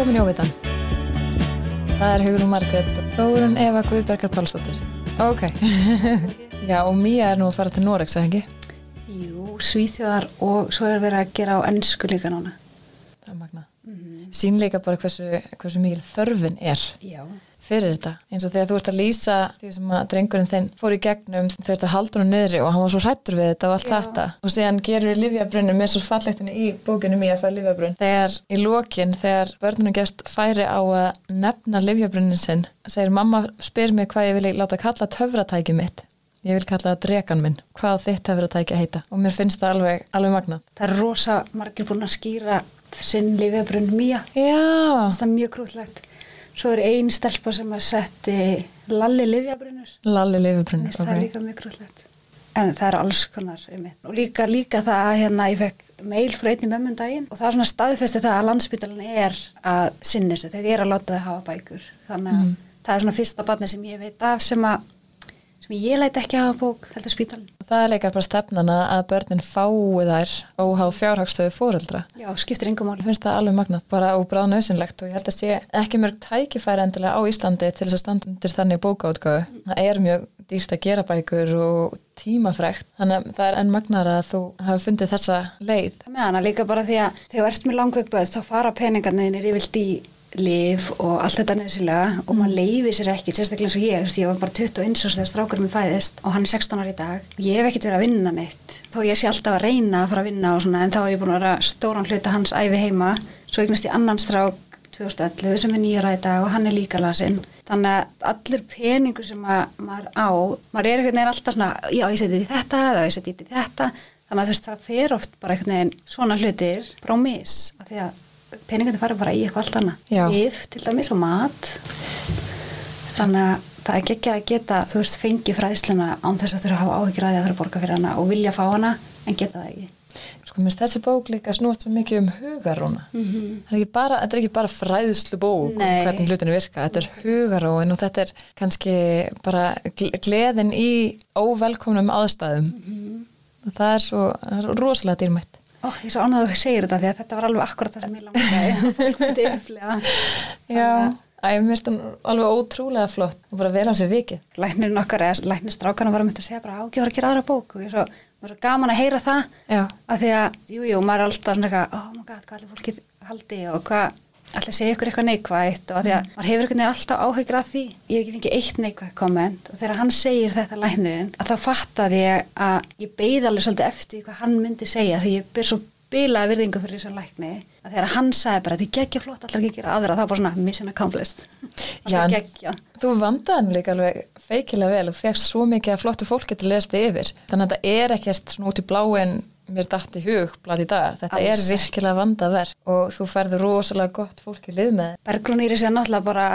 komin í óvitan. Það er Hugrún Margrét og Þórun Eva Guðbergar Pálsdóttir. Ok. Já, og Mía er nú að fara til Norex, eða ekki? Jú, svíþjóðar og svo er verið að gera á ennsku líka núna. Það er magnað. Sýnleika bara hversu, hversu mikil þörfin er Já. Fyrir þetta. Eins og þegar þú ert að lýsa því sem að drengurinn þinn fór í gegnum þegar þetta haldur hann niðri og hann var svo hrættur við þetta og allt Já. þetta. Og síðan gerur livjabrunni með svo fallegtinu í bókinu Mía fær livjabrunn. Þegar í lokin, þegar börnunum gefst færi á að nefna livjabrunnin sinn, segir mamma spyr mig hvað ég vilja láta kalla töfratæki mitt. Ég vil kalla það dregan minn. Hvað þitt töfratæki að heita? Og mér finnst það alveg, alveg magnað. Það er rosa margir búin að skýra sinn lifiðabrunn mía. Já, Það er mjög krútlegt. Svo er ein stelpa sem að setti lalli lifiðabrunnur. Lalli livjabrunn. Okay. Það er líka mjög krútlegt. En það er alls konar einmitt. Og líka, líka það að hérna ég fekk mail frá einni mömmun daginn og það er svona staðfesti það að landsbytalan er að sinni þessu, þegar er að láta þau hafa bækur. Þannig að það er svona fyrsta barni sem ég veit af sem að ég læt ekki hafa bók heldur spítalinn. Það er líka bara stefnan að að börnin fái þær óháð fjárhagstöðu fóreldra. Já, skiptir engum máli. Ég finnst það alveg magnað, bara og bráð nöðsynlegt og ég held að sé ekki mörg tækifæri endilega á Íslandi til þess að standa undir þannig bókaútgáfu. Það er mjög dýrt að gera bækur og tímafrekt, þannig að það er enn magnar að þú hafi fundið þessa leið. með hana líka bara því að þegar þú ert með langveikböð þá fara peningarnir yfirlt í lif og allt þetta nöðsilega og maður leifir sér ekki, sérstaklega eins og ég veist, ég var bara 21 árs þegar strákur minn fæðist og hann er 16 ári í dag. Og ég hef ekkert verið að vinna neitt þó ég sé alltaf að reyna að fara að vinna og svona en þá er ég búin að vera stóran hluta hans æfi heima. Svo eignast ég annan strák 2011 sem er nýjara í dag og hann er líka lasinn. Þannig að allur peningu sem að, maður á maður er einhvern veginn alltaf svona já ég seti í þetta eða ég seti í þetta. Þannig að þú veist það fer oft bara einhvern veginn svona hlutir bara á mis af því að peningandi fara bara í eitthvað allt annað. Lyf, til dæmis og mat þannig að það er ekki að geta þú veist fengi fræðsluna án þess að að hafa áhyggjur að því að þurfa að borga fyrir hana og vilja fá hana en geta það ekki Sko, minnst þessi bók líka snúast svo mikið um. Það er ekki bara, þetta er ekki bara fræðslu bók um Nei. hvernig hlutinu virka, þetta er hugaróin og þetta er kannski bara gle- gleðin í óvelkomnum aðstæðum. Og það er svo, það er rosalega dýrmætt. Ó, ég er svo ánægður að þú segir þetta því að þetta var alveg akkurat það sem ég upplifa. Já, að ég minnst hann alveg ótrúlega flott. Og bara vel á sér vikið. Læknirinn okkar eða læknistrákana var að mynda að segja bara ágjóður að gera aðra bók. Og ég er svo, var svo gaman að heyra það. Já, að því að, jú, jú, maður er alltaf svona eitthvað, oh my god, hvað allir fólkið haldi og hvað, allir segja ykkur eitthvað neikvægt og að því að maður hefur einhvern veginn alltaf áhyggjur af því, ég hef ekki fengið eitt neikvægt komment og þegar hann segir þetta læknirinn að þá fattaði ég að ég beið alveg svolítið eftir hvað hann myndi segja því ég ber svo bilaði virðingu fyrir þessum lækni að þegar hann sagði bara að þið geggja flott allar ekki gera aðra þá bara svona mission accomplished. Já, alltaf þú vandaði hann líka alveg feikilega vel og fegst svo mikið að flottu að lesa þig yfir. Þannig að þetta er ekkert svona út í bláin mér datt í hug blað í dag. Þetta Alls er virkilega vandað verk og þú ferður rosalega gott fólki lið með. Bergrún Íris er náttúrulega bara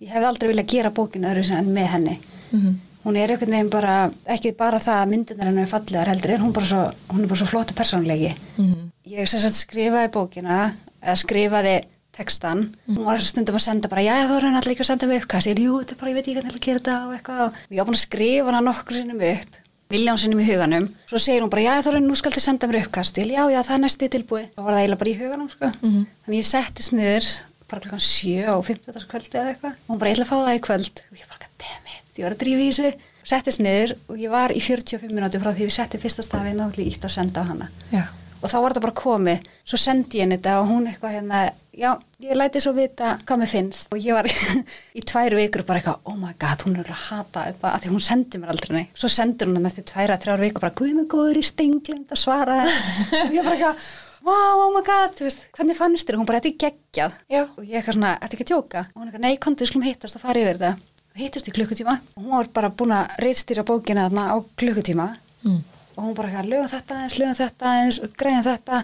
ég hefði aldrei viljað gera bókinu öðru en með henni. Mm hún er einhvern veginn bara ekki bara það að myndirnar henni er fallegar heldur er hún bara svo, hún er bara svo flottu persónleiki -hmm. ég sem skrifaði bókina eða skrifaði textan hún var stundum að senda bara, já þú er hann allir ekki að senda mig uppkast, ég jú, bara, ég veit ekki hvernig ég ætla að gera þetta og og ég var búin að skrifa hana nokkur sinnum upp, vilján sinnum í huganum. Svo segir hún bara, já þú er nú skal þið senda mér uppkast ég, já, já, það er næstu tilbúið. Þá var það eiginlega bara í huganum, sko. Mhm. þannig ég settist niður, bara klokkan sjö á 15. kvöldi eða eitthvað, og hún bara, ég ætla að fá það í kvöld. Og ég bara, dammit, ég var að drífa í þessu. Settist niður og ég var í 45 minúti frá því við setti fyrsta og því ítt að senda á hana. Já. og þá var þetta bara komið. Svo sendi ég henni þetta og hún eitthvað hérna já, ég læti svo vita hvað mér finnst. Og ég var í tvær vikur bara eitthvað, oh my god, hún er ekki að hata þetta af því hún sendi mér aldrei neitt. Svo sendir hún eftir tværa, þrjár vikur bara, guð mig góður í stenglind að svara. Og ég bara eitthvað, wow, oh my god þú veist, hvernig fannst þér, hún bara, þetta er geggjað. Já. og ég eitthvað svona, þetta er ekki að tjóka og hún eitthvað, nei, kontu, við skulum hittast og fara yfir þetta. Hittast í klukkutíma. Og hún var bara búin að reitstýra bókina þarna á klukkutíma. Mm. og hún bara eitthvað, lögum þetta eins, lögum þetta eins, greiðan þetta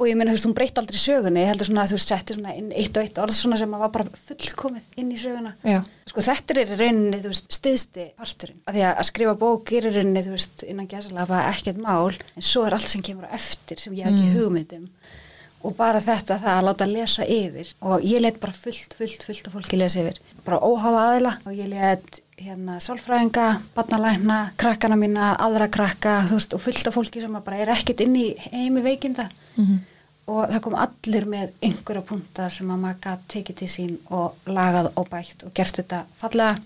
og ég meina, þú veist, hún breytt aldrei sögunni, ég heldur svona að þú setti svona inn eitt og eitt orð svona sem að var bara fullkomið inn í söguna. Já. Sko þetta er í rauninni, þú veist, stiðsti parturinn. Að því að, að skrifa bók er í rauninni, þú veist, innan gæsalega ekkert mál, en svo er allt sem kemur eftir sem ég hef ekki Mm. hugmyndum. Og bara þetta, það að láta lesa yfir. Og ég let bara fullt, fullt, fullt af fólki lesa yfir. Bara óháfa aðila og ég let hérna sálfræðinga, barnalækna, krakkana mína, aðra krakka, þú veist, og fullt af fólki sem að bara er ekkert inn í heimi veikinda Mhm. Og það kom allir með einhverja punta sem að maður gæti tekið til sín og lagað og bætt og gert þetta fallega,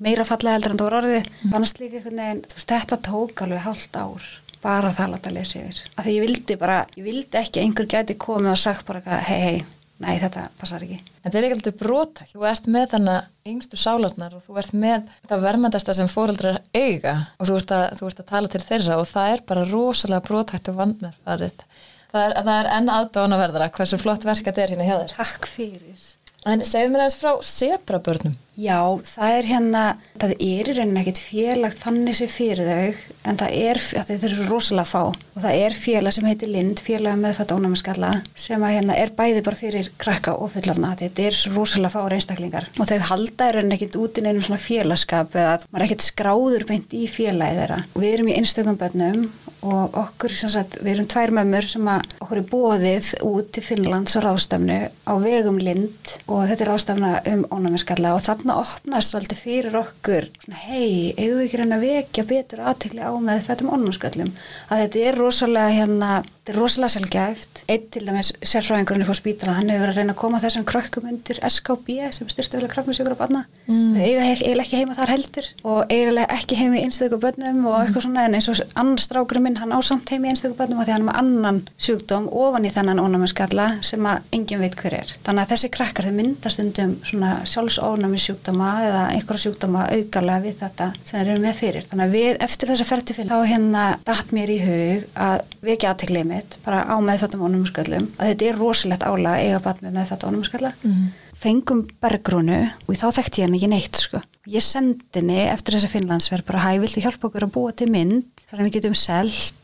meira fallega heldur en það var orðið. Mm. Fannst líka einhvern veginn, þú veist, þetta tók alveg hálft ár bara það láta að lesa yfir. Af því ég vildi bara, ég vildi ekki að einhver gæti komið og sagt bara, hei, hei, nei, þetta passar ekki. Þetta er ekki alltaf brotæk. Þú ert með þannig yngstu sálarnar og þú ert með það verðmændasta sem fóreldrar eiga og þú ert, að, þú ert að tala til þeirra og það er bara rosalega brotækt og vandmeðfarið. Það er, það er enn aðdánaverðara hversu flott verk þetta er hérna hjá þér. Takk fyrir. En segðu mér aðeins frá sebrabörnum. Já, það er hérna, það er í rauninni ekkit félag þannig sem fyrir þau, en það er, það er svo rosalega fá. Og það er félag sem heitir Lind, félag meðfatt ónæmiskalla sem að hérna er bæði bara fyrir krakka og fullarna, þetta er svo rosalega fá reynstaklingar og þau halda í rauninni ekkit út í neinum svona félagskap eða maður er ekkit skráður beint í félagi þeirra. Og við erum í einstökum bönnum og okkur, sagt, við erum tvær mömmur sem að okkur er bóðið út til Finnlands á ráðstafnu á vegum Lind. Og þetta er ráðstafna um ónæmiskalla og þarna opnast svolítið fyrir okkur hei, eigum við ekki reyna að vekja betur aðtegli á með fættum onnumskallum að þetta er rosalega hérna þetta er rosalega selgæft einn til dæmis sérfræðingurinn fór spítala, hann hefur verið að reyna að koma þessum krökkum undir SKB sem styrstu vel að krafnusjökur á banna mm. þau eiga eiginlega ekki heima þar heldur og eiginlega ekki heima í einstöku bönnum og eitthvað svona en eins og annars strákurinn minn hann á samt heima í einstöku bönnum og því hann er með annan sjúkdóm ofan í þennan ónæmiskalla sem að engin veit hver er. Þannig að þessi krakkar þau myndast undum svona sjálfsónæmi sjúkdóma eða einhverja sjúkdóma aukarlega við þetta sem þeir eru með fyrir. Þannig að við eftir þess að ferti fyrir þá hérna dætt mér í hug að vekja aðteglið mitt bara á meðfattum ónumusköllum að þetta er rosalegt ála að eiga bat með meðfattum ónumuskölla mm. fengum bergrúnu og þá þekkti ég henni ekki neitt sko. Ég sendi henni eftir þessa Finnlandsverð bara hæ, viltu hjálpa okkur að búa til mynd þar sem við getum selt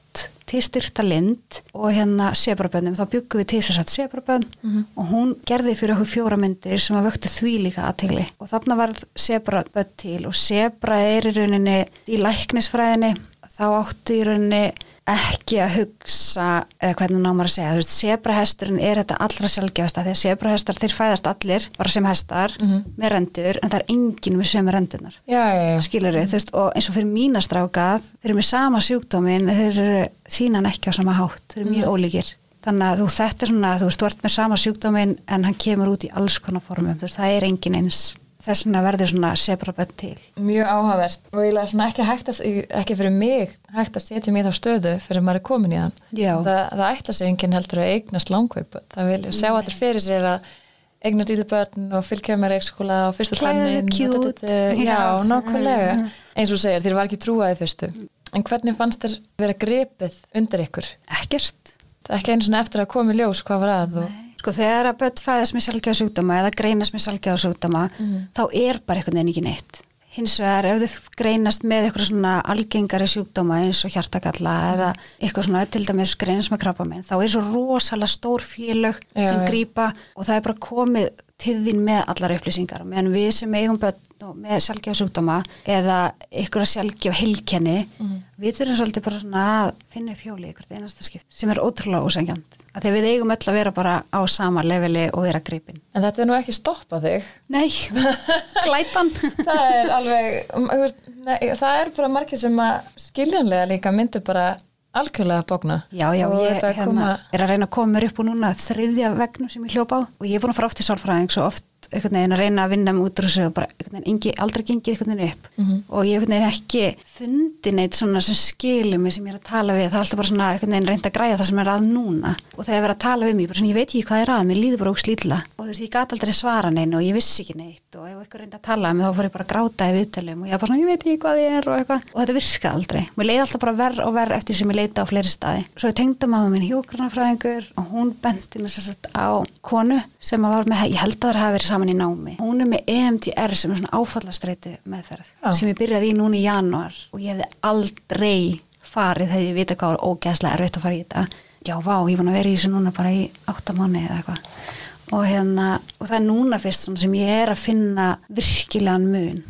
til styrta lind? Og hérna sebrabönnum, þá byggum við til þess að sebrabönn mm -hmm. og hún gerði fyrir okkur fjóra myndir sem að vöktu því líka aðtegli og þarna var sebrabönn til og sebra er í rauninni í læknisfræðinni. Þá áttu í rauninni ekki að hugsa eða hvernig námar að segja, þú veist, sebrahesturinn er þetta allra sjálfgefasta, að sebrahestar þeir fæðast allir, bara sem hestar mm -hmm. með rendur, en það er enginn með sömu rendunar skilur við, þú veist og eins og fyrir mínastrákað, þeir eru með sama sjúkdómin, þeir eru sínan ekki á sama hátt, þeir eru mjög mm. ólíkir þannig að þú þetta er svona, þú veist, þú ert með sama sjúkdómin en hann kemur út í alls konar formum, þú veist, það er enginn eins þess vegna verður svona sebrabönd til. Mjög áhagverð og ég lega svona ekki hægt að, ekki fyrir mig hægt að setja mig þá stöðu fyrir maður er komin í þann. Það, það ætla sig enginn heldur að eignast langkaup. Það vil sjá allir fyrir sér að eignar dýðu börn og fylgja með reikskóla og fyrsta tannin. Já, nákvæmlega. Eins og segir, þér var ekki trúaði fyrstu. En hvernig fannst þér vera grepið undir ykkur? Ekkert. Er ekki eins og eftir að komi ljós hvað var að og Sko þegar að börn fæðast með sjálfgeða sjúkdóma eða greinast með sjálfgeða sjúkdóma mm. þá er bara einhvern veginn ekki neitt. Hins vegar ef þau greinast með eitthvað svona algengari sjúkdóma eins og hjartakalla mm. eða eitthvað svona til dæmis greinast með krabba minn þá er svo rosalega stór félög Já, sem grýpa og það er bara komið til þín með allar upplýsingar meðan við sem eigum börn með sjálfgefa sjúkdóma eða eitthvað sjálfgefa heilkenni mm. Við þurfum svolítið bara svona að finna upp hjóli ykkur einasta skipt sem er ótrúlega ósengjant að því við eigum öll að vera bara á sama leveli og vera gripin. En þetta er nú ekki stoppað þig? Nei, glætan. það er alveg, nei, það er bara margir sem að skiljanlega líka myndu bara algjörlega bókna. Já, já, og ég hérna, koma... er að reyna að koma mér upp og núna þriðja vegnum sem ég hljópa á og ég er búin að fara oft í sálfræðing svo oft einhvern veginn að reyna að vinna með útrúsi og bara einhvern veginn engi, aldrei gengið einhvern veginn upp. Mm -hmm. og ég einhvern veginn ekki fundi neitt svona sem skilur mig sem ég er að tala við. Það er alltaf bara svona einhvern veginn reynd að græða það sem er að núna. Og þegar ég verið að tala um mig, bara svona ég veit ekki hvað er að mér líður bara óg slítla og þú veist ég gæti aldrei svara neina og ég vissi ekki neitt. Og ef eitthvað reynd að tala um mig þá fór ég bara að gráta í viðtölum og ég bara ég veit ekki hvað ég er og eitthvað. Og þetta virkaði aldrei, mér leiði alltaf bara verð og verð eftir sem ég leita á fleiri staði. Svo ég tengda maður minn hjókranafræðingur og hún bendi mér sérstaklega á konu sem var með, ég held að það hafi verið saman í námi. Hún er með EMDR sem er svona áfallastreitu meðferð Já. sem ég byrjaði í núni í januar og ég hefði aldrei farið þegar ég vita hvað var ógæðslega erfitt að fara í þetta. Já, vá, ég var að vera í þessu núna bara í áttamáni eða eitthvað. Og hérna, og það er núna fyrst sem ég er að finna virkilegan mun.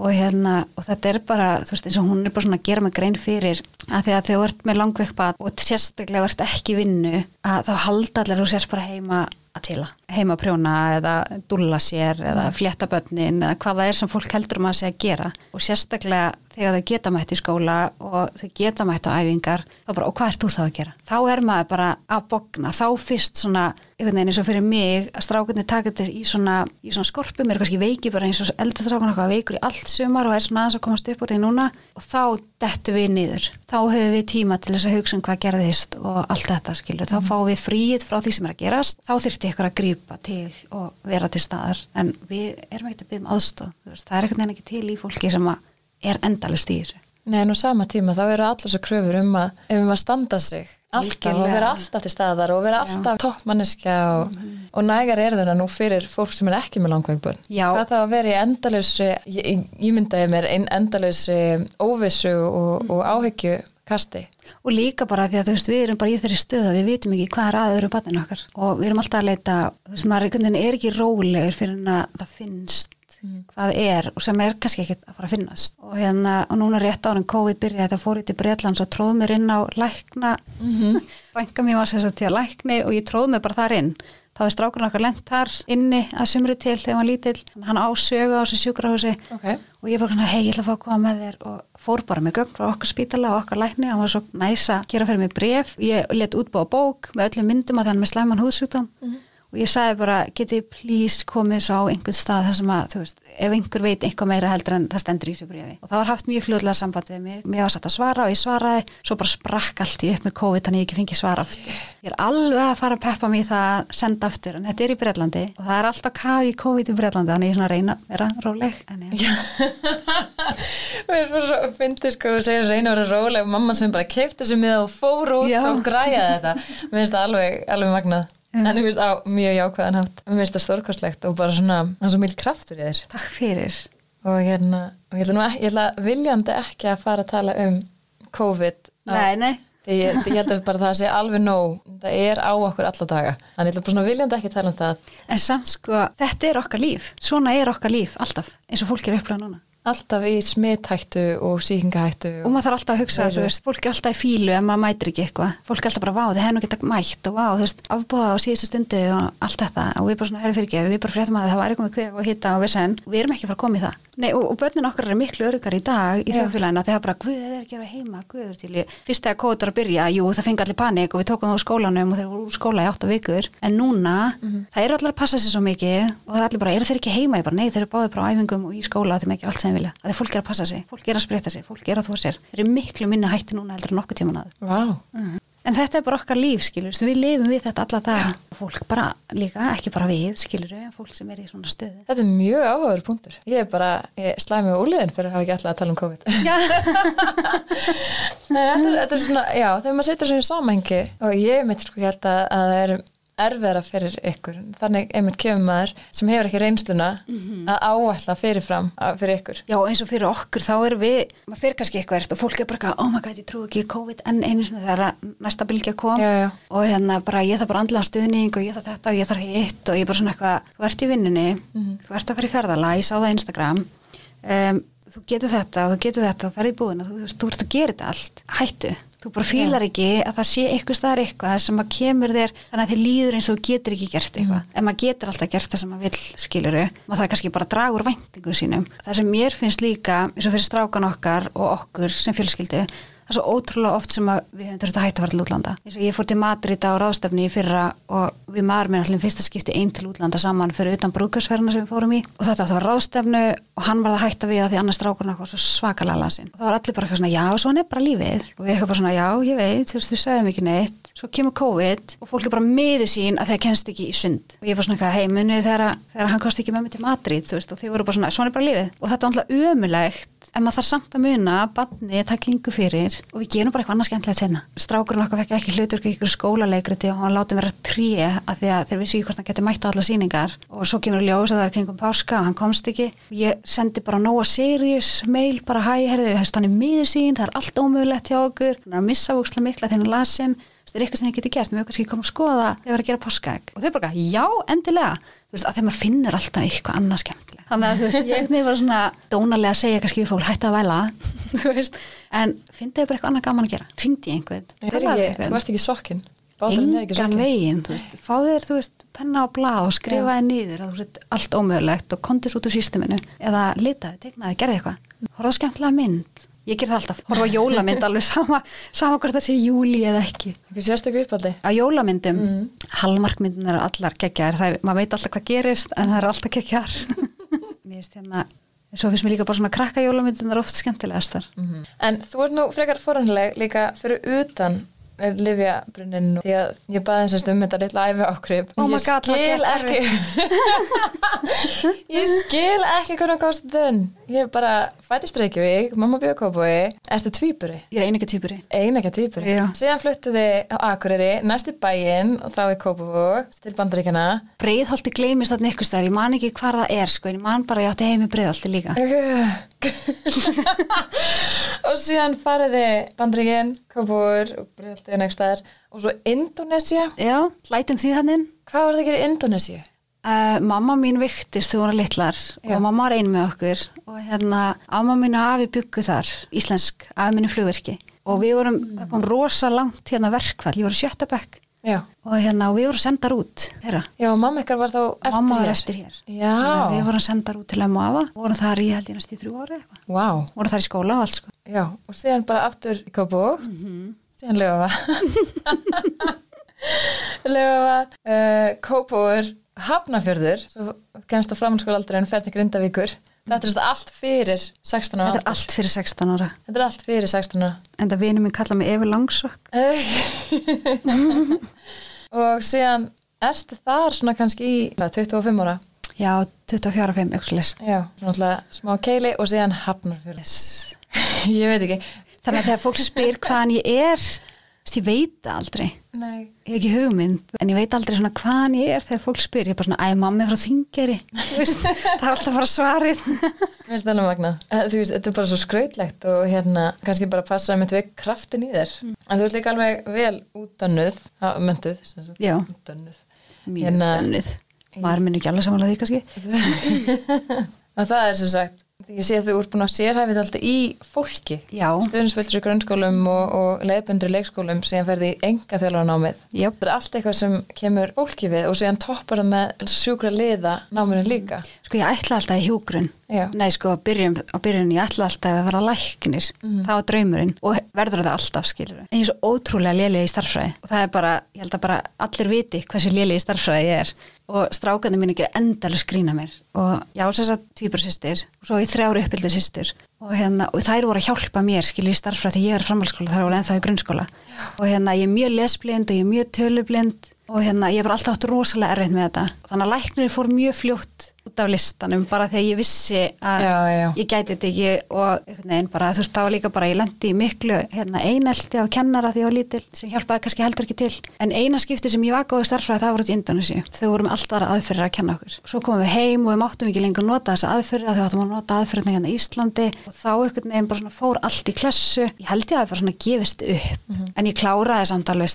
Og hérna og þetta er bara, þú veist, eins og hún er bara svona að gera mig grein fyrir að þegar þú ert með langveikbað og sérstaklega ert ekki vinnu að þá halda allir þú sérst bara heima að tila heimaprjóna eða dúlla sér eða flétta börnin eða hvað það er sem fólk heldur um að segja að gera. Og sérstaklega þegar þau geta mætt í skóla og þau geta mætt á æfingar þá bara, og hvað ert þú þá að gera? Þá er maður bara að bogna, þá fyrst svona einhvern veginn eins og fyrir mig að strákunni taka þetta í svona, í svona skorpum er kannski veiki bara eins og eldur strákunni eitthvað veikur í allt sumar og er svona aðeins að komast upp úr því núna. Og þá dettu við niður. Þá höfum við tíma til þess að hugsa um hvað gerðist og allt þetta skilur, þá fáum við fríið frá því sem er að gerast, þá þurfti ykkur að grípa til og vera til staðar. En við erum ekkert að byggja um aðstof það er ekkert ekki til í fólki sem er endalist í þessu. Nei, en á sama tíma þá eru allar svo kröfur um að ef við maður standa sig. Alltaf og vera alltaf til staðar og vera alltaf toppmanneskja og, mm -hmm. og nægar er það nú fyrir fólk sem er ekki með langveikbörn hvað þá að vera í endalösu ég, ég myndaði mér einn endalösu óvissu og, mm. og áhyggju kasti. Og líka bara því að þú veist við erum bara í þeirri stöða, við vitum ekki hvað er aðeins um batninu okkar og við erum alltaf að leita þú veist maður er ekki rólegur fyrir að það finnst mm. hvað er og sem er kannski ekkit að fara að finnast og hérna og núna rétt ára en COVID byrjaði þetta fór í til Breitlands og tróð mér inn á lækna mm -hmm. frænka mér var sérstaklega til að lækni og ég tróð mér bara þar inn þá er strákurinn okkar lent þar inni að sumri til þegar hann lítill, hann ásögu á þessu sjúkrahúsi. Okay. og ég bara hei ég ætla að fá að koma með þér. Og fór bara með gögn frá okkar spítala og okkar lækni. Hann var svo næsa að gera fyrir mig bref ég let útbúa bók með öllum myndum að þann með slæman húðsjúkdóm. Mm -hmm og ég sagði bara, getið please komið svo á einhvern stað þar sem að, þú veist, ef einhver veit einhvað meira heldur en það stendur í þessu brífi og það var haft mjög fljóðlega samband við mig. Mér var satt að svara og ég svaraði, svo bara sprakk allt í upp með COVID, þannig ég ekki fengi svara aftur. Ég er alveg að fara að peppa mér það að senda aftur, en þetta er í Breitlandi og það er alltaf kafi í COVID í Breitlandi þannig ég er svona að reyna að vera róleg Mér er bara svo fyndið sko að segja reyna að vera róleg. Og mamman sem bara kefti þessu með og fór út Já. og græjaði þetta. Mér finnst það alveg, alveg magnað Mm. En ég finnst á mjög jákvæðan hátt. Mér finnst það stórkostlegt og bara svona, það er svo mjög kraftur í þér. Takk fyrir. Og hérna, og ég ætla nú ekki, ég ætla viljandi ekki að fara að tala um COVID. Nei, nei. Því ég, ég held að bara það sé alveg nóg, það er á okkur alla daga. Þannig ég ætla bara svona viljandi ekki að tala um það. En samt sko, þetta er okkar líf. Svona er okkar líf alltaf, eins og fólk er upplegað núna alltaf í smithættu og síkingahættu og maður þarf alltaf að hugsa, þú veist, fólk er alltaf í fílu ef maður mætir ekki eitthvað, fólk er alltaf bara vá, þið hefur nú geta mætt og vá, þú veist afbúða á síðustu stundu og allt þetta. Og við bara svona, herri fyrir ekki, við bara fréttum að það var eitthvað kvef og hitta og vissan, og við erum ekki að fara að koma í það. Nei, og, og börnin okkar er miklu örgar í dag í þjóðfélagina þegar bara, guð, það er ekki að vera heima guður til í, fyrst þegar kóður að byrja jú, það fengi allir panik og við tókum það úr skólanum og þeir voru úr skóla í 8 vikur. En núna, mm -hmm. það eru allir að passa sér svo mikið og það er allir bara, eru þeir ekki heima? Ég bara, nei, þeir eru báðið bara á æfingum og í skóla þeim ekki allt sem vilja, það er fólk er að passa sig fólk er að spreita sig, fólk er að þó sér. Þeir eru miklu minna hætti núna heldur en okkur tíman að wow. uh -huh. en þetta er bara okkar líf, skilur, við lifum við þetta alla dag, ja. fólk bara líka ekki bara við, skilur, fólk sem er í svona stöðu. Þetta er mjög áhugaður punktur. Ég er bara, ég slæði mig á úliðin fyrir að hafa ekki alltaf að tala um COVID. Nei, þetta, er, þetta er svona, já, þegar maður setur svona í samhengi og ég mitt sko held að það er erfiðara fyrir ykkur þannig einmitt kemur maður sem hefur ekki reynsluna mm -hmm. að áætla fyrirfram fyrir ykkur. Já eins og fyrir okkur þá erum við, maður fyrir kannski eitthvað og fólk er bara, oh my god ég trú ekki COVID en einu svona þegar næsta bylgja kom já, já. og hérna bara ég þarf bara andla stuðning og ég þarf þetta og ég þarf hitt og ég er bara svona eitthvað, þú ert í vinninni mm -hmm. þú ert að fara í ferðala, ég sá það Instagram um, þú getur þetta og þú getur þetta og ferði í búin og þú, þú ert að gera þetta allt hættu þú bara fýlar ekki að það sé eitthvað staðar eitthvað sem að kemur þér þannig að þið líður eins og getur ekki gert eitthvað. Mm. en maður getur alltaf gert það sem maður vil skiluru maður það kannski bara dragur væntingum sínum. Það sem mér finnst líka eins og fyrir strákan okkar og okkur sem fjölskyldu það er svo ótrúlega oft sem við höfum þurft að hætta að fara til útlanda. Eins og ég fór til Madrid á ráðstöfni í fyrra og við maður minn allir fyrsta skipti einn til útlanda saman fyrir utan brúkarsferðina sem við fórum í. Og þetta var ráðstöfnu og hann var að hætta við að því annars strákurna var svo svakalega lasin. Og það var allir bara eitthvað svona já, svona er bara lífið og við eitthvað bara svona já, ég veit, þú veist, við segðum ekki neitt. Svo kemur COVID og fólk er bara miður sín að það kennst ekki í sund. Og ég var svona, hei, munið þegar, hann kosti ekki með mig til Madrid, veist, og þið voru bara svona, svona er bara lífið. Og þetta var alltaf ömulegt en maður þarf samt að muna að banni það kingu fyrir og við gerum bara eitthvað annað skemmtilegt senna. Strákurinn okkar fekk ekki hlutur ykkur skólaleikriti og hann láti vera tríi að því að þeir vissi ekki hvort hann geti mætt á alla síningar og svo kemur ljós að það er kringum páska og hann komst ekki. Ég sendi bara Nóa Sirius mail bara hæ, herðu, hann er miður sín, það er allt ómögulegt hjá okkur, hann er að missa vúkslega mikla þegar hann lasin það er eitthvað sem þið getur gert, höfum kannski komið að skoða þegar við erum að gera páskaegg. Og þau bara, já, endilega. Þú veist, að þegar maður finnur alltaf eitthvað annað skemmtilega þannig að þú veist, ég nefnir bara svona dónalega að segja kannski við fólk, hætti að væla. Þú veist, en finnst þau bara eitthvað annað gaman að gera. Ringdi ég einhvern. Þú varst ekki sokkinn. er engan veginn, þú veist, fá þér, þú veist, penna og blað og skrifa þér niður að þú veist, allt ómögulegt og kondis út úr systeminu eða litaði, tegnaði, gerði eitthvað horfa á skemmtilega mynd, ég ger það alltaf horfa á jólamynd alveg sama sama hvort það sé júli eða ekki Ekki sérstöku uppaldi. á jólamyndum, Mm. mm. halmarkmyndunar eru allar geggjar, það er, maður veit alltaf hvað gerist en það eru alltaf geggjar mér finnst hérna, svo finnst mér líka bara svona krakka jólamyndunar oft skemmtilegastar Mhm. En þú ert nú frekar foranleg líka fyrir utan Livjabrunnin því að ég baði þessast um þetta litla æfi ákrif Oh my Ég God, skil ekki Ég skil ekki hvernig komst þunn Ég er bara fættist Reykjavík, mamma bjöð kópói Ertu tvíburi? ég er einega týpuri Einega Já. Síðan fluttu þið á Akureyri, næst í bæinn og þá í Kópavók, til Bandaríkjana Breiðholti gleymist þarna ykkur stær, ég man ekki hvar það er sko, ég man bara ég átti heimi Breiðholti líka. og síðan farið þið Bandaríkin, Kópavók og nægst staðar og svo Indonesia Já, lætum því þannig. Hvað var það að gera í Indonesia? Uh, mamma mín viktist þegar hún var litlar Já. og mamma var ein með okkur og hérna, amma mín og afi byggu þar, íslensk, afi mín er flugvirki og við vorum, það kom rosa langt hérna verkfall, ég var í sjötta bekk Já. og hérna, og við vorum sendar út þeirra, Já, mamma ykkar var þá eftir mamma hér. var eftir hér. Já. Þannig Við vorum sendar út til og afa, vorum þar í held ég næst í þrjú ári eitthvað, Vá. vorum þar í skóla og allt sko. Já, og síðan bara aftur í Kópavók, síðan löfa löfa uh, Kópavók, Hafnafjörður svo kemst á framhalskóla aldrei en fer til Grindavíkur þetta er allt fyrir 16 ára. Þetta er allt fyrir 16 ára, þetta er allt fyrir 16 ára. En það vinur minn kalla mig Efi Langsokk. og síðan ertu þar svona kannski í hvað, 25 ára? Já, 24-5, eitthvað leys. já, alltaf smá keili og síðan Hafnarfjörður ég veit ekki. Þannig að þegar fólk spyr hvaðan ég er, ég veit aldrei. Nei. Ég hef ekki hugmynd, en ég veit aldrei svona hvaðan ég er þegar fólk spyr. Ég er bara svona, æ, mamma er frá þingeri. Veist, það er alltaf bara svarið. Mér finnst það magnað. Eh, Þú veist, þetta er bara svo skrautlegt og hérna kannski bara passa með tvei kraftin í þér. En þú ert líka alveg vel útdönnuð, mönduð, sem sagt, Já, útdönnuð. mjög Hérna- dönnuð. Maður minn ekki alveg samanlega því kannski. Og það er sem sagt, því ég sé að þú ert búin að sérhæfið alltaf í fólki. Í grunnskólum og, og leiðbundur í leikskólum sem ferði í enga þjólanámið. jöp. Það er allt eitthvað sem kemur fólki við og síðan toppar það með sjúkra liða náminu líka. Sko ég ætla alltaf í hjúgrun. Já. Nei, sko, á byrjun, á byrjun ég ætla alltaf að vera læknir. Það var draumurinn og verður þetta alltaf, skilur. En ég er svo ótrúlega lélega í starffræði og það er bara, ég held að bara allir viti hversu lélega í starffræði ég er og strákandi mín ekki endalus grína mér. Og ég á þess að tvíbur sýstir og svo í þrjári uppbyldir sýstir og, hérna, og þær voru að hjálpa mér skilur í starffræði þegar ég er framhaldsskóla, þær voru ennþá í grunnskóla. Og hérna ég er mjög lesblind og ég er mjög tölublind. Og hérna ég bara alltaf átt rosalega erfitt með þetta. Þannig að læknir fór mjög fljótt út af listanum bara þegar ég vissi að Já, já. ég gæti þetta ekki og veginn bara þú veist þá var líka bara ég lendi í miklu hérna, einelti á kennara því ég var lítil sem hjálpaði kannski heldur ekki til. En eina skipti sem ég var góði starffræði það voru út í Indonési þau voru með alltaf aðra aðferðir að kenna okkur. Svo komum við heim og við máttum ekki lengur nota þessa aðferðir að þau áttum að nota aðferðina hérna í Íslandi. Og þá einhvern veginn bara svona fór allt í klessu. Ég held ég að það bara svona gefist upp. En ég kláraði samt alveg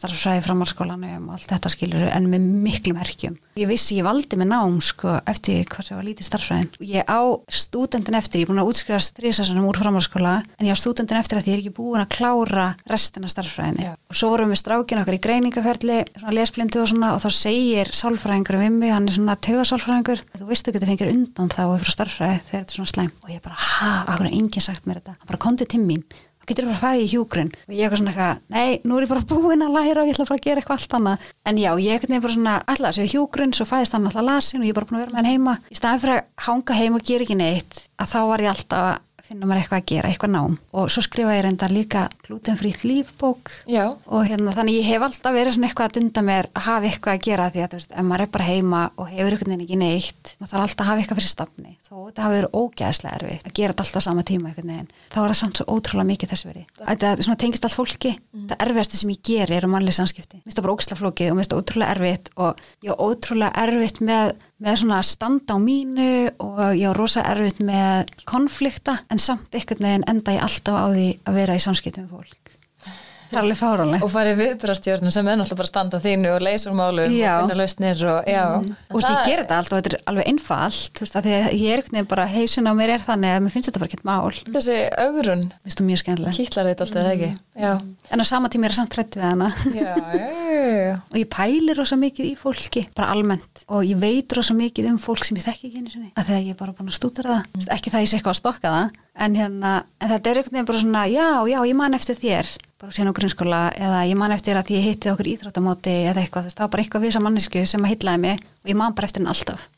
hvað sem var lítið starffræðin og ég á stúdendin eftir, ég er búin að útskrifast þrísasunum úr framhalskóla en ég á stúdendin eftir að því ég er ekki búin að klára restina starffræðinni Já. og svo vorum við strákin okkar í greiningaferli svona lesblindu og svona og þá segir sálfræðingur við mig, hann er svona taugasálfræðingur þú veist þú getur fengið undan þá frá starffræði þegar þetta er svona slæm og ég bara, ha, akkur er enginn sagt mér þetta? Hann bara komdu til mín getur bara að fara í hjúgrun og ég eitthvað svona eitthvað, nei, nú er ég bara búin að læra og ég ætla bara að gera eitthvað allt annað. En já, ég eitthvað bara svona, alltaf þessu hjúgrun svo fæðist hann alltaf lasin og ég er bara búin að vera með hann heima. Í staðan fyrir að hanga heim og gera ekki neitt að þá var ég alltaf að finna mér eitthvað að gera, eitthvað nám. Og svo skrifa ég reyndar líka glutenfrýtt lífbók. Já. og hérna þannig ég hef alltaf verið svona eitthvað að dunda mér að hafa eitthvað að gera því að þú veist, ef maður er bara heima og hefur einhvern veginn ekki neitt maður þarf alltaf að hafa eitthvað fyrir stafni. Þó þetta hafi verið ógæðslega erfið að gera þetta alltaf sama tíma einhvern veginn þá er það samt svo ótrúlega mikið þess verið þetta tengist allt fólki. Það erfiðasti sem ég geri er um mannlega samskipti með, svona að standa á mínu og ég er rosa erfitt með konflikta en samt einhvern veginn enda ég alltaf á því að vera í samskiptum fólk það er alveg fáránlegt. Og farið viðbyrastjórnum sem er náttúrulega bara standa þínu og leysur málum Já. og finna lausnir og já. Og þú veist, ég ger þetta allt og þetta er alveg einfalt. Þú veist, að því að ég er einhvern veginn bara hausin á mér er þannig að mér finnst þetta bara ekkert mál. Mér þessi augrun finnst það mjög skemmtilega kýtlar þetta alltaf, eða ekki? Já, en á sama tíma er ég samt hrætt við hana. Já, já, já, og ég pælir rosa mikið í fólki bara almennt. Og ég veit rosa mikið um fólk sem ég þekki ekki einu sinni. Að þegar ég er bara búin að stúdara það. Mm. ekki það ég sé eitthvað að stokka það. En, hérna, en þetta er veginn bara svona já, já, ég man eftir þér bara síðan á grunnskóla eða ég man eftir að ég hitti okkur íþróttamóti eða eitthvað, þú veist, var bara eitthvað við þessa mannesku sem að hitlaði mig og ég man bara eftir henni alltaf.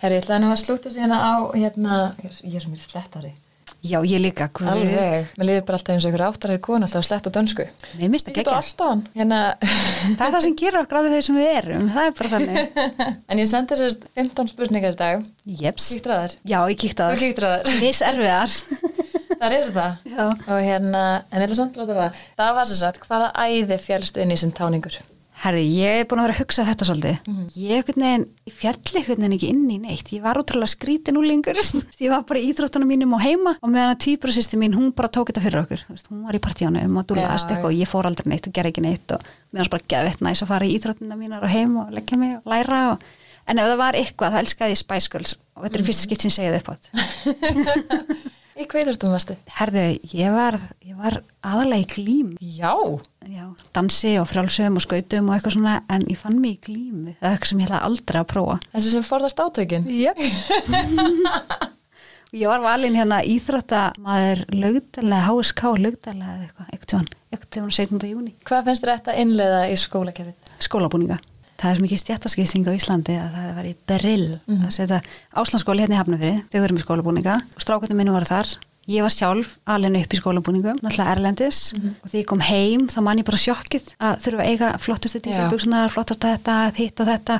Herri, ég ætlaði nú að slúta síðan á hérna, ég er sem ég slettari. Já, ég líka, guð. Alveg, mér líður bara alltaf eins og ykkur áttar er konu alltaf slett og dönsku. Mér minnst ekki hann hérna, Það er það sem gerir okkur á því þeir sem við erum Það er bara þannig. En ég sendi þessast 15 spurningar í dag. Jeps. Kíktur að þær. Já, ég á Þú það kíktur að þær. Mis erfiðar Þar eru það Já. Og hérna, en ætla samt að láta það Það var sem sagt, hvaða æði fjálstu inn í sem táningur? Herri, ég er búin að vera að hugsa þetta svolítið. Ég einhvern veginn, ég fjalli einhvern veginn ekki inn í neitt. Ég var útrúlega skrítin úlingur. ég var bara í íþróttunum mínum og heima og meðan að týprasýsti mín, hún bara tók þetta fyrir okkur. Veist, hún var í partíunum og dúlaðast Já, eitthvað og ég fór aldrei neitt og gerði ekki neitt og var bara geðvett næs að fara í íþróttunum mínar og heim og leggja mig og læra. Og... En ef það var eitthvað, þá elskaði ég Spice Girls og þetta er fyrst skipt sem segið upp átt. Í kveiðurtum varstu? Herðu, ég var, ég var aðalega í klím. Já Já, dansi og frjálsum og skautum og eitthvað svona en ég fann mig í glímu, það er eitthvað sem ég ætla aldrei að prófa. Þessi sem forðast átökin Yep. ég var valin hérna íþróttamaður lögdalega, HSK lögdalega eitthvað, eitthvað eitthvað tjóðan 17. júni. Hvað finnst þér þetta innleiða í skólakerfið? Skólabúninga. Það er svo mikið stjættaskýsing á Íslandi að það var í Berill að setja Áslandsskóli hérna í Hafnafyrir, þau verðum í skólabúninga og strákvættum minni voru þar. Ég var sjálf alveg upp í skólabúningum, náttúrulega erlendis og því ég kom heim þá man ég bara sjokkið að þurfa að eiga flottustu Já. tísabugsunar, flottast þetta, þitt og þetta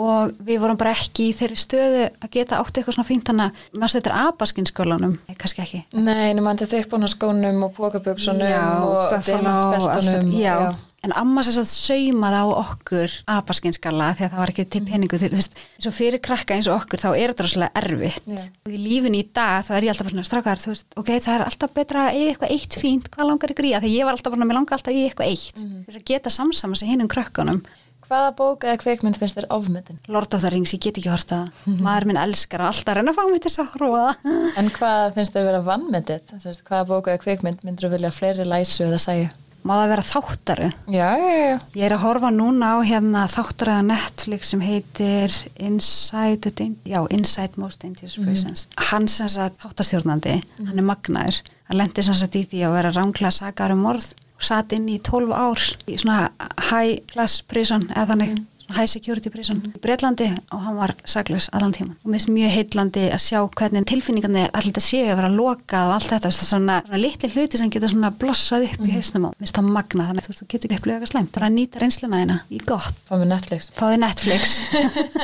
og við vorum bara ekki í þeirri stöðu að geta átt eitthvað svona fínt þannig að maður þetta er abaskynskólanum, kannski ekki. Nei, nema hann til þippbúna skónum og pókaböksunum Já, og þetta. já. En amma sér að saumaði á okkur apaskinskala því að það var ekki til peningu til, þú veist, eins og fyrir krakka eins og okkur þá er þetta rosalega erfitt. Já. og í lífinu í dag þá er ég alltaf svona strákar, þú veist, ok, það er alltaf betra að eiga eitthvað eitt fínt, hvað langar ykkur í? Að því ég var alltaf bara, mér langar alltaf í eitthvað eitt. Þess að geta samsama sig hinn um krökkunum. Hvaða bók eða kveikmynd finnst þér ofmyndin? Lord of the Rings, ég get ekki hort að maður minn elskar að alltaf reyna að fá mig til þess að það. En hvað finnst þér vera vannmyndið? Hvaða bók eða kveikmynd myndur þú vilja fleiri læsu eða sæju? Má það vera þáttaru Já, já, já. Ég er að horfa núna á hérna þáttaröða Netflix sem heitir Inside, já, Inside Most Dangerous Persons. Hann sem sagt þáttastjórnandi, hann er magnaður. Hann lendi sem sagt í því að vera ránglega sakar um morð og satt inn í 12 ár í svona high class prison eða þannig. svona High security prison í Breitlandi og hann var saklaus allan tíman og mér finnst mjög heitlandi að sjá hvernig tilfinningarnir allir þetta séu að vera lokað og allt þetta, svona, svona litli hluti sem getur svona blossað upp í hausnum á. Mér finnst það magna þannig að þú getur ekki upplöðu eitthvað slæmt. Bara að nýta reynsluna þína í gott. Fá með Netflix. fáði Netflix.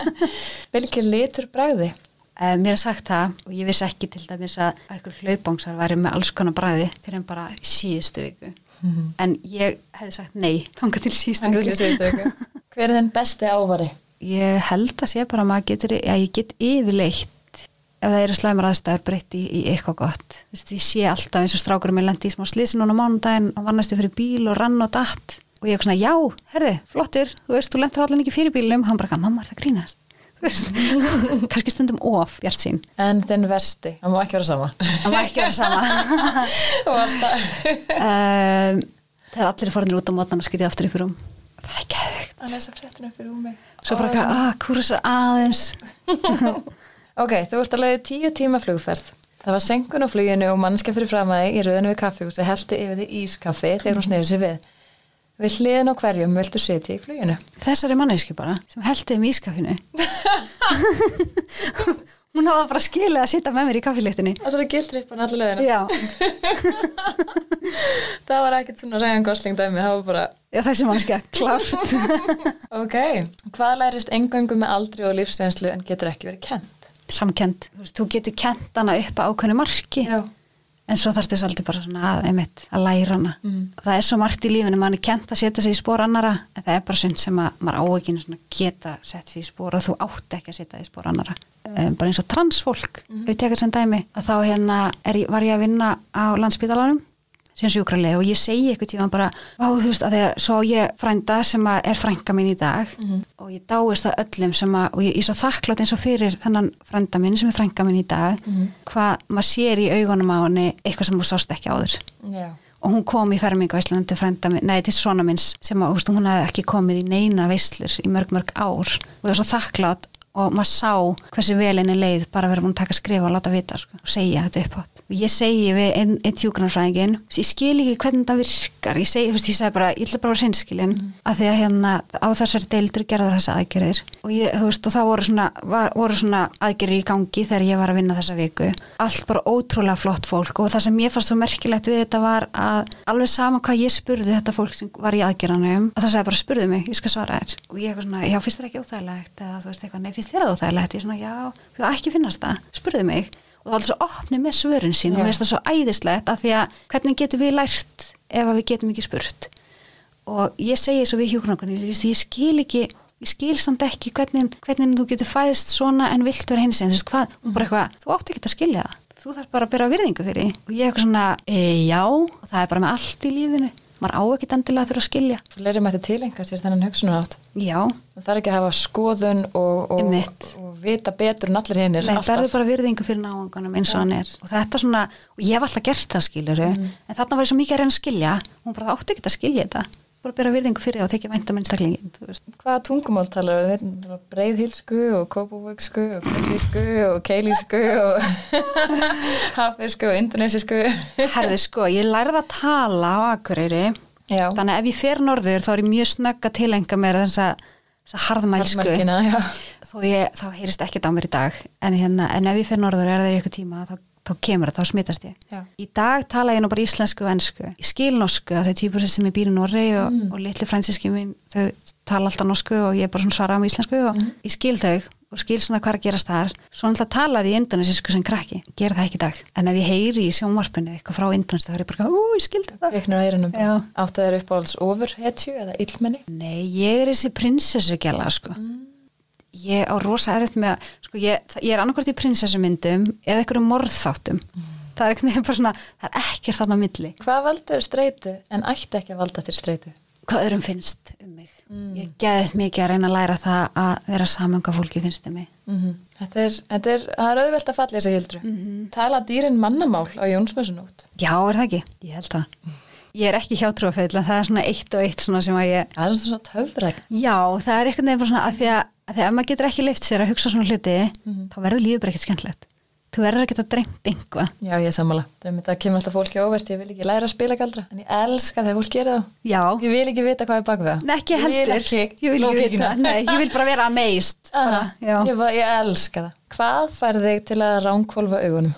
Vilkir litur bræði? Uh, mér er sagt það og ég vissi ekki til dæmis að einhver hlaupángsar væri með alls konar bræði fyrir en bara síðustu viku en ég hefði sagt nei þangað til viku. Hver er þinn besti ávari? ég held að sé bara að maður getur já, ég get yfirleitt ef það eru slæmar aðstæður breytt í, í eitthvað gott. Þú veist, ég sé alltaf eins og strákurum ég lendi í smá slísi núna á mánudaginn og var næstu fyrir bíl og rann og datt. Og ég er svona, já, herði, flottur þú veist, þú lendur allan ekki fyrir bílum hann bara, mamma, er það að grínast kannski stundum of, bjart sín En þinn versti? Það má ekki vera sama. það var ekki að vera sama varst það. um, þegar allir er farinir út á mótnan og skýrði aftur upp í rúm það er geðveikt Það lesa fréttina fyrir rúmi. svo bara, eitthvað, ah, kúrusar aðeins Ok, þú ert að leiði tíu tíma flugferð. Það var senkun á fluginu og mannska fyrir framæði í rauðinu við kaffihús og heldi yfir því ískaffi þegar hún sneyði sér við. Við hliðin á hverjum viltu sitja í fluginu. þessari manneski bara sem heldi um ískafinu hún hafa bara skilið að sitja með mér í kaffilíktinni Það er gildrippan allir leiðina. já, Það var ekkert svona ræðan gosling dæmi, það var bara, já þessi mannski klárt ok, hvað lærist engöngu með aldri og lífsreynslu en getur ekki verið kent? samkend, þú, getur kent hana upp á ákveðnu marki Já. En svo þarf þess aldrei bara svona að, einmitt, að læra hana. Mm. það er svo margt í lífinu, mann er kent að setja sig í spór annara en það er bara sund sem að maður á ekki geta sett sig í spór og þú átt ekki að setja sig í spór annara um, bara eins og transfólk, mm við tekast sem dæmi að þá hérna ég- var ég að vinna á landsbítalanum sem sjúkralið og ég segi eitthvað tíma bara, á þú veist að að svo á ég frænda sem er frænka mín í dag og ég dáist það öllum sem að, og ég er svo þakklátt eins og fyrir þennan frænda minn sem er frænka mín í dag hvað maður sér í augunum á henni eitthvað sem þú sást ekki áður. Já. og hún kom í ferminga veislunum til frænda minn, nei til svona minns sem að, hún hefði ekki komið í neina veislur í mörg mörg ár. Og ég var svo þakklátt og maður sá hversu vel henni leið bara vera búin að taka skrifa og láta vita sko, og segja þetta upp átt og ég segi við einn ein tjúgrunarfræðingin ég skil ekki hvernig þetta virkar. Ég segi, þú veist, ég segi bara, ég ætla bara vera hreinskilin mm. að því að hérna á þessari deildur gerða þessa aðgerðir. Og ég, þú veist, og það voru svona, var, voru svona aðgerðir í gangi þegar ég var að vinna þessa viku. Allt bara ótrúlega flott fólk. Og það sem ég fannst svo merkilegt við þetta var að alveg sama hvað ég spurði þetta fólk sem var í aðgerðanum að og finnst þér þú það óþægilegt ég er svona, já, já, ekki finnast það, spurðu mig. Og það var alltaf svo opnið með svörin sín og Já. mér finnst það svo æðislegt af því að hvernig getum við lært ef við getum ekki spurt? Og ég segi svo við hjúknarkunni ég skil ekki, ég skil samt ekki hvernig, hvernig þú getur fæðist svona en vilt vera hins einn, þú veist hvað, og bara eitthvað þú átt ekki að skilja það, þú þarf bara að byrja virðingu fyrir og ég eitthvað svona, e, já og það er bara með allt í lífinu maður á ekki endilega þurfa að skilja. Fleiri mætti tilenga sér þennan hugsunar átt. já, Það þarf ekki að hafa skoðun og, og, og vita betur en allir hinnir. Nei, berðu bara virðingu fyrir náangunum eins og hann er. Og þetta svona, og ég hef alltaf gert það skiluru Mm. en þarna var ég svo mikið að reyna að skilja. Hún bara það átti ekki að skilja þetta bara bera virðingu fyrir og þykja vænta minnstaklingin þú veist. Hvaða tungumál talar við? Við veitum breiðhílsku og kópavögsku og kvöldísku og keilísku og hafisku og indonesisku. Herði sko, ég lærði að tala á Akureyri Já, þannig að ef ég fer norður þá er ég mjög snögg að tilenga mér þess að harðmælsku harðmælkina, ég, þá heyrist ekkert á mér í dag en, hérna, en ef ég fer norður er það í eitthvað tíma þá, þá kemur það, þá smitast ég Já. í dag tala ég nú bara íslensku og ensku ég skil norsku að þau týpur sem ég býr í Norri og, Mm. og litli fransíski mín þau tala alltaf norsku og ég er bara svona svara á íslensku og Mm. ég skil þau og skil svona hvað er að gerast þar svo náttúrulega talaði ég indonesisku sem krakki gera það ekki í dag, en ef ég heyri í sjónvarpinu eitthvað frá indonesk þá er ég bara, ú, ég skildi það Kveiknur á eyrunum. Já. Áttu þeir uppáhalds ofurhetju eða illmenni? Nei, ég er þessi prinsessugjala sko. Ég á rosa erfitt með að, sko, ég, ég er annarkvort í prinsessumyndum eða einhverjum morðþáttum. Það er ekkert bara svona, það er ekkert þarna á milli. Hvað valdur streitu en ætti ekki að valda þér streitu? Hvað öðrum finnst um mig. Ég geðið mikið að reyna að læra það að vera saman hvað fólki finnst um mig. Mm þetta, er, þetta er, það er auðvelt að falla þess að gildru. Tala dýrin mannamál á Jónsmessunót. Já, er það ekki? Ég held það. Ég er ekki hjátrúaföll en það er svona eitt og eitt svona sem að ég... Það er svona töfræk. Já, það er eitthvað nefnir svona að því að, að ef maður getur ekki leift sér að hugsa svona hluti, þá verður lífið bara ekkert skemmtilegt. Þú verður að dreymt einhvað. Já, ég er sammála. Það kemur alltaf fólki óvert. Ég vil ekki læra að spila galdra. En ég elska þegar fólk gerir það. Já, Ég vil ekki vita hvað er bak við það. Nei, ekki Ég heldur. vil ekki, ég vil ekki vita. Nei, ég vil bara vera já. ég, ég elska það. Hvað fær þig til að ránkvolfa augunum?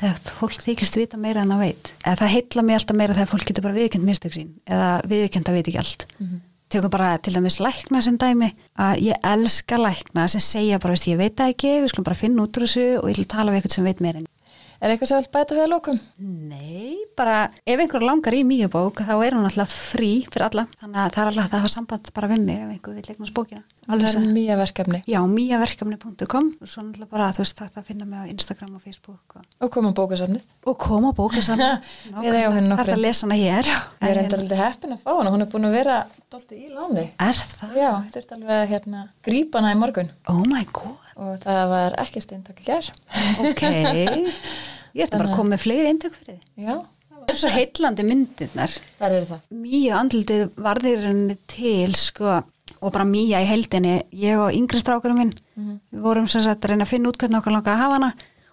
Þegar fólk þykist vita meira en það veit. Eða það heilla mig alltaf meira þegar fólk getur bara viðkjönd mistök sín. Eða viðkjönd að veit ekki allt. Mm Tekur bara til dæmis lækna sem dæmi að ég elska lækna sem segja bara, veist, ég veit það ekki, við skulum bara finna út úr þessu og ég vil tala við eitthvað sem veit meira en Er eitthvað sem vilt bæta við að lókum? Nei, bara ef einhver langar í mýjubók þá er hún alltaf frí fyrir alla þannig að það er hægt að hafa samband bara við mig ef einhver vil eignast bókina Það er mýja verkefni Já, mýjaverkefni.com og svo náttúrulega bara, þú veist, þetta að finna mig á Instagram og Facebook og, og koma bókasafnið. og koma á bókasamn Við eigum henni nokkra. Þetta að lesa hana hér Ég er En enda alltaf heppin að fá hana. Hún er búin að vera dolti í láni. Er það? Já, í og það var ekkert eintak að gera. ok. Ég ætti bara að koma með fleiri eintök fyrir þið Já, Það er svo heillandi myndirnar. Hvað er það? Mýja andlitið varðir henni til sko og bara Mýja í heildinni. Ég og yngri strákurum minn við vorum sem sagt að reyna að finna út hvernig okkar langa að hafa hana.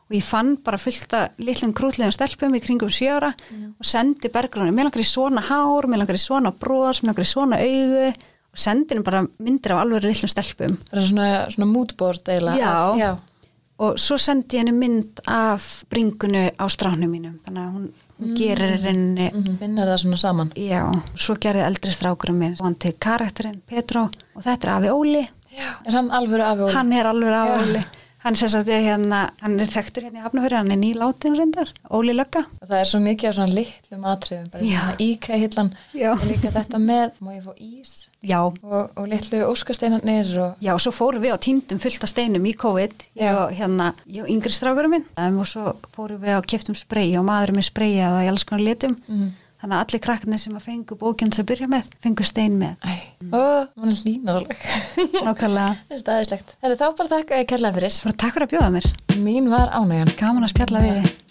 Og ég fann bara fullt að litlum krútlegum stelpum í kringum sjöra og sendi bergrunum, mér langar í svona hár mér langar í svona bros, mér langar í svona augu og sendi henni bara myndir af alveg litlum stelpum. Það er svona, svona. Já. Já. og svo sendi ég henni mynd af bringunu á stránum mínum. Þannig að hún, hún gerir henni Mm Vinnar það svona saman. Já, svo gerði eldri strákurum minn hann til karakterinn Petro og þetta er Afi Óli, Já. Er hann alvöru af og hann er alveg Afi. Óli. Hann hérna, hann er þekktur hérna í Hafnafjörði, hann er nýlátin reyndar Óli Lögga. Það er svo mikið af svona litlum atriðum, bara og líka þetta með, má ég fá ís Já, og, og litlu óskasteinarnir og já, svo fórum við á týndum fullt af steinum í COVID ég og hérna, ég og yngri strákurum minn. Um, og svo fórum við á keftum sprey og maðurinn með spreyjað í alls konar litum. Mhm. þannig að allir krakkarnir sem að fengu bókinn sem að byrja með, fengu stein með. Æ, ó, mann er línar alveg nákvæmlega, Það er staðislegt. Það er þá bara þakka ég kærlega fyrir. Bara takk fyrir að bjóða mér. Mín var ánægjan. Gaman að spjalla við þið